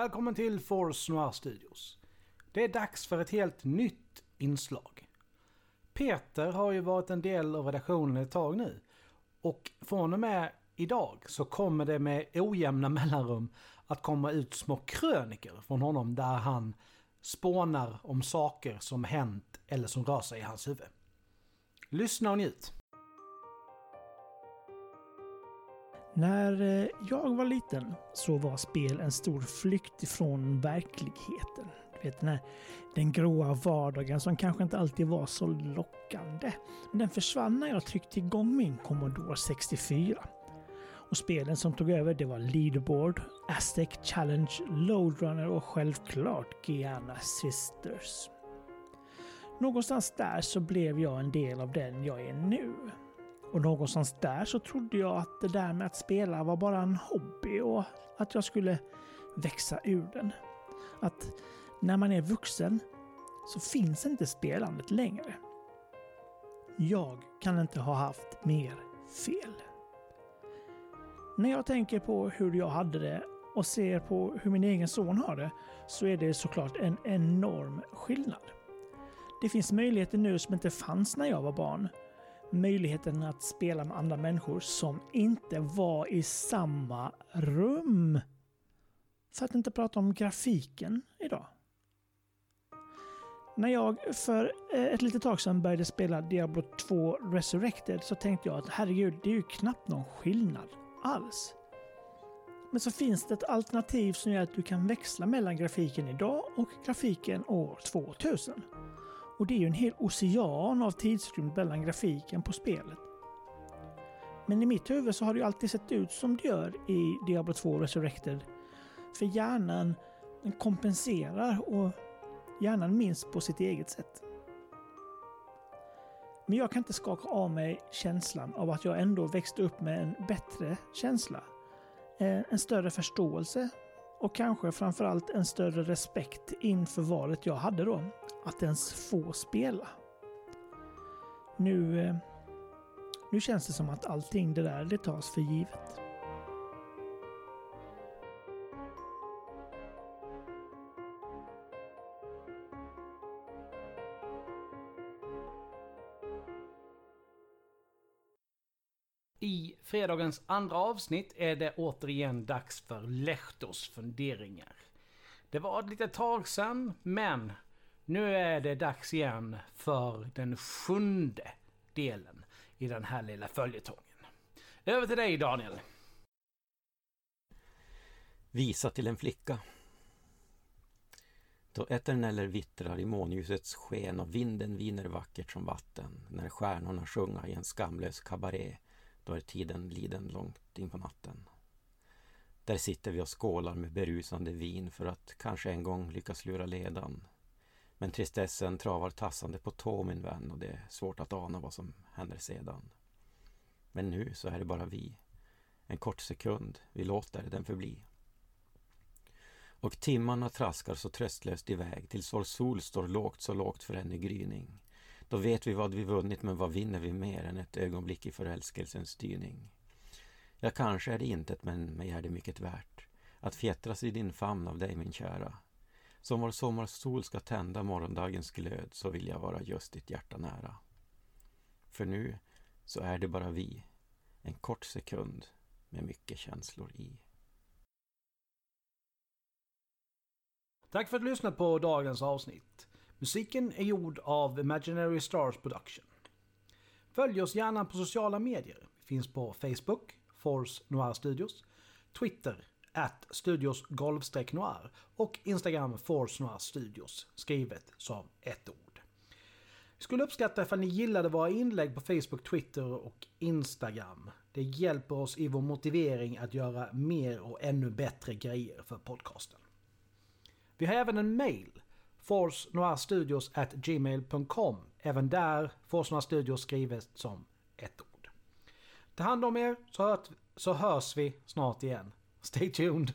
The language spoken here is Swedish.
Välkommen till Force Noir Studios. Det är dags för ett helt nytt inslag. Peter har ju varit en del av redaktionen ett tag nu. Och från och med idag så kommer det med ojämna mellanrum att komma ut små kröniker från honom där han spånar om saker som hänt eller som rör sig i hans huvud. Lyssna och njut! När eh, jag var liten så var spel en stor flykt ifrån verkligheten. Du vet den här den gråa vardagen som kanske inte alltid var så lockande. Men den försvann när jag tryckte igång min Commodore 64. Och spelen som tog över det var Leaderboard, Aztec Challenge, Loadrunner och självklart Guyana Sisters. Någonstans där så blev jag en del av den jag är nu. Och någonstans där så trodde jag att det där med att spela var bara en hobby och att jag skulle växa ur den. Att när man är vuxen så finns inte spelandet längre. Jag kan inte ha haft mer fel. När jag tänker på hur jag hade det och ser på hur min egen son har det så är det såklart en enorm skillnad. Det finns möjligheter nu som inte fanns när jag var barn möjligheten att spela med andra människor som inte var i samma rum. För att inte prata om grafiken idag. När jag för eh, ett litet tag sedan började spela Diablo 2 Resurrected så tänkte jag att herregud, det är ju knappt någon skillnad alls. Men så finns det ett alternativ som gör att du kan växla mellan grafiken idag och grafiken år 2000. Och det är ju en hel ocean av tidsrymd mellan grafiken på spelet. Men i mitt huvud så har det ju alltid sett ut som det gör i Diablo 2 Resurrected. För hjärnan den kompenserar och hjärnan minns på sitt eget sätt. Men jag kan inte skaka av mig känslan av att jag ändå växte upp med en bättre känsla. Eh, en större förståelse och kanske framförallt en större respekt inför valet jag hade då att ens få spela. Nu, eh, nu känns det som att allting det där, det tas för givet. I fredagens andra avsnitt är det återigen dags för Lehtors funderingar. Det var ett litet tag sedan, men nu är det dags igen för den sjunde delen i den här lilla följetongen. Över till dig Daniel. Visa till en flicka. Då eterneller vittrar i månljusets sken och vinden viner vackert som vatten när stjärnorna sjunga i en skamlös kabaré då är tiden liden långt in på natten. Där sitter vi och skålar med berusande vin för att kanske en gång lyckas lura ledan men tristessen travar tassande på tå min vän och det är svårt att ana vad som händer sedan. Men nu så är det bara vi. En kort sekund, vi låter den förbli. Och timmarna traskar så tröstlöst iväg tills vår sol står lågt så lågt för en gryning. Då vet vi vad vi vunnit men vad vinner vi mer än ett ögonblick i förälskelsens styrning? Ja, kanske är det intet men mig är det mycket värt att fjättras i din famn av dig min kära som vår sommarsol ska tända morgondagens glöd så vill jag vara just ditt hjärta nära. För nu så är det bara vi, en kort sekund med mycket känslor i. Tack för att du lyssnat på dagens avsnitt. Musiken är gjord av Imaginary Stars Production. Följ oss gärna på sociala medier. Vi finns på Facebook, Force Noir Studios, Twitter, at studios noir och Instagram force noir studios skrivet som ett ord. Vi skulle uppskatta ifall ni gillade våra inlägg på Facebook, Twitter och Instagram. Det hjälper oss i vår motivering att göra mer och ännu bättre grejer för podcasten. Vi har även en mail, gmail.com. Även där Force Noir Studios skrivet som ett ord. Ta hand om er så, hört, så hörs vi snart igen. Stay tuned.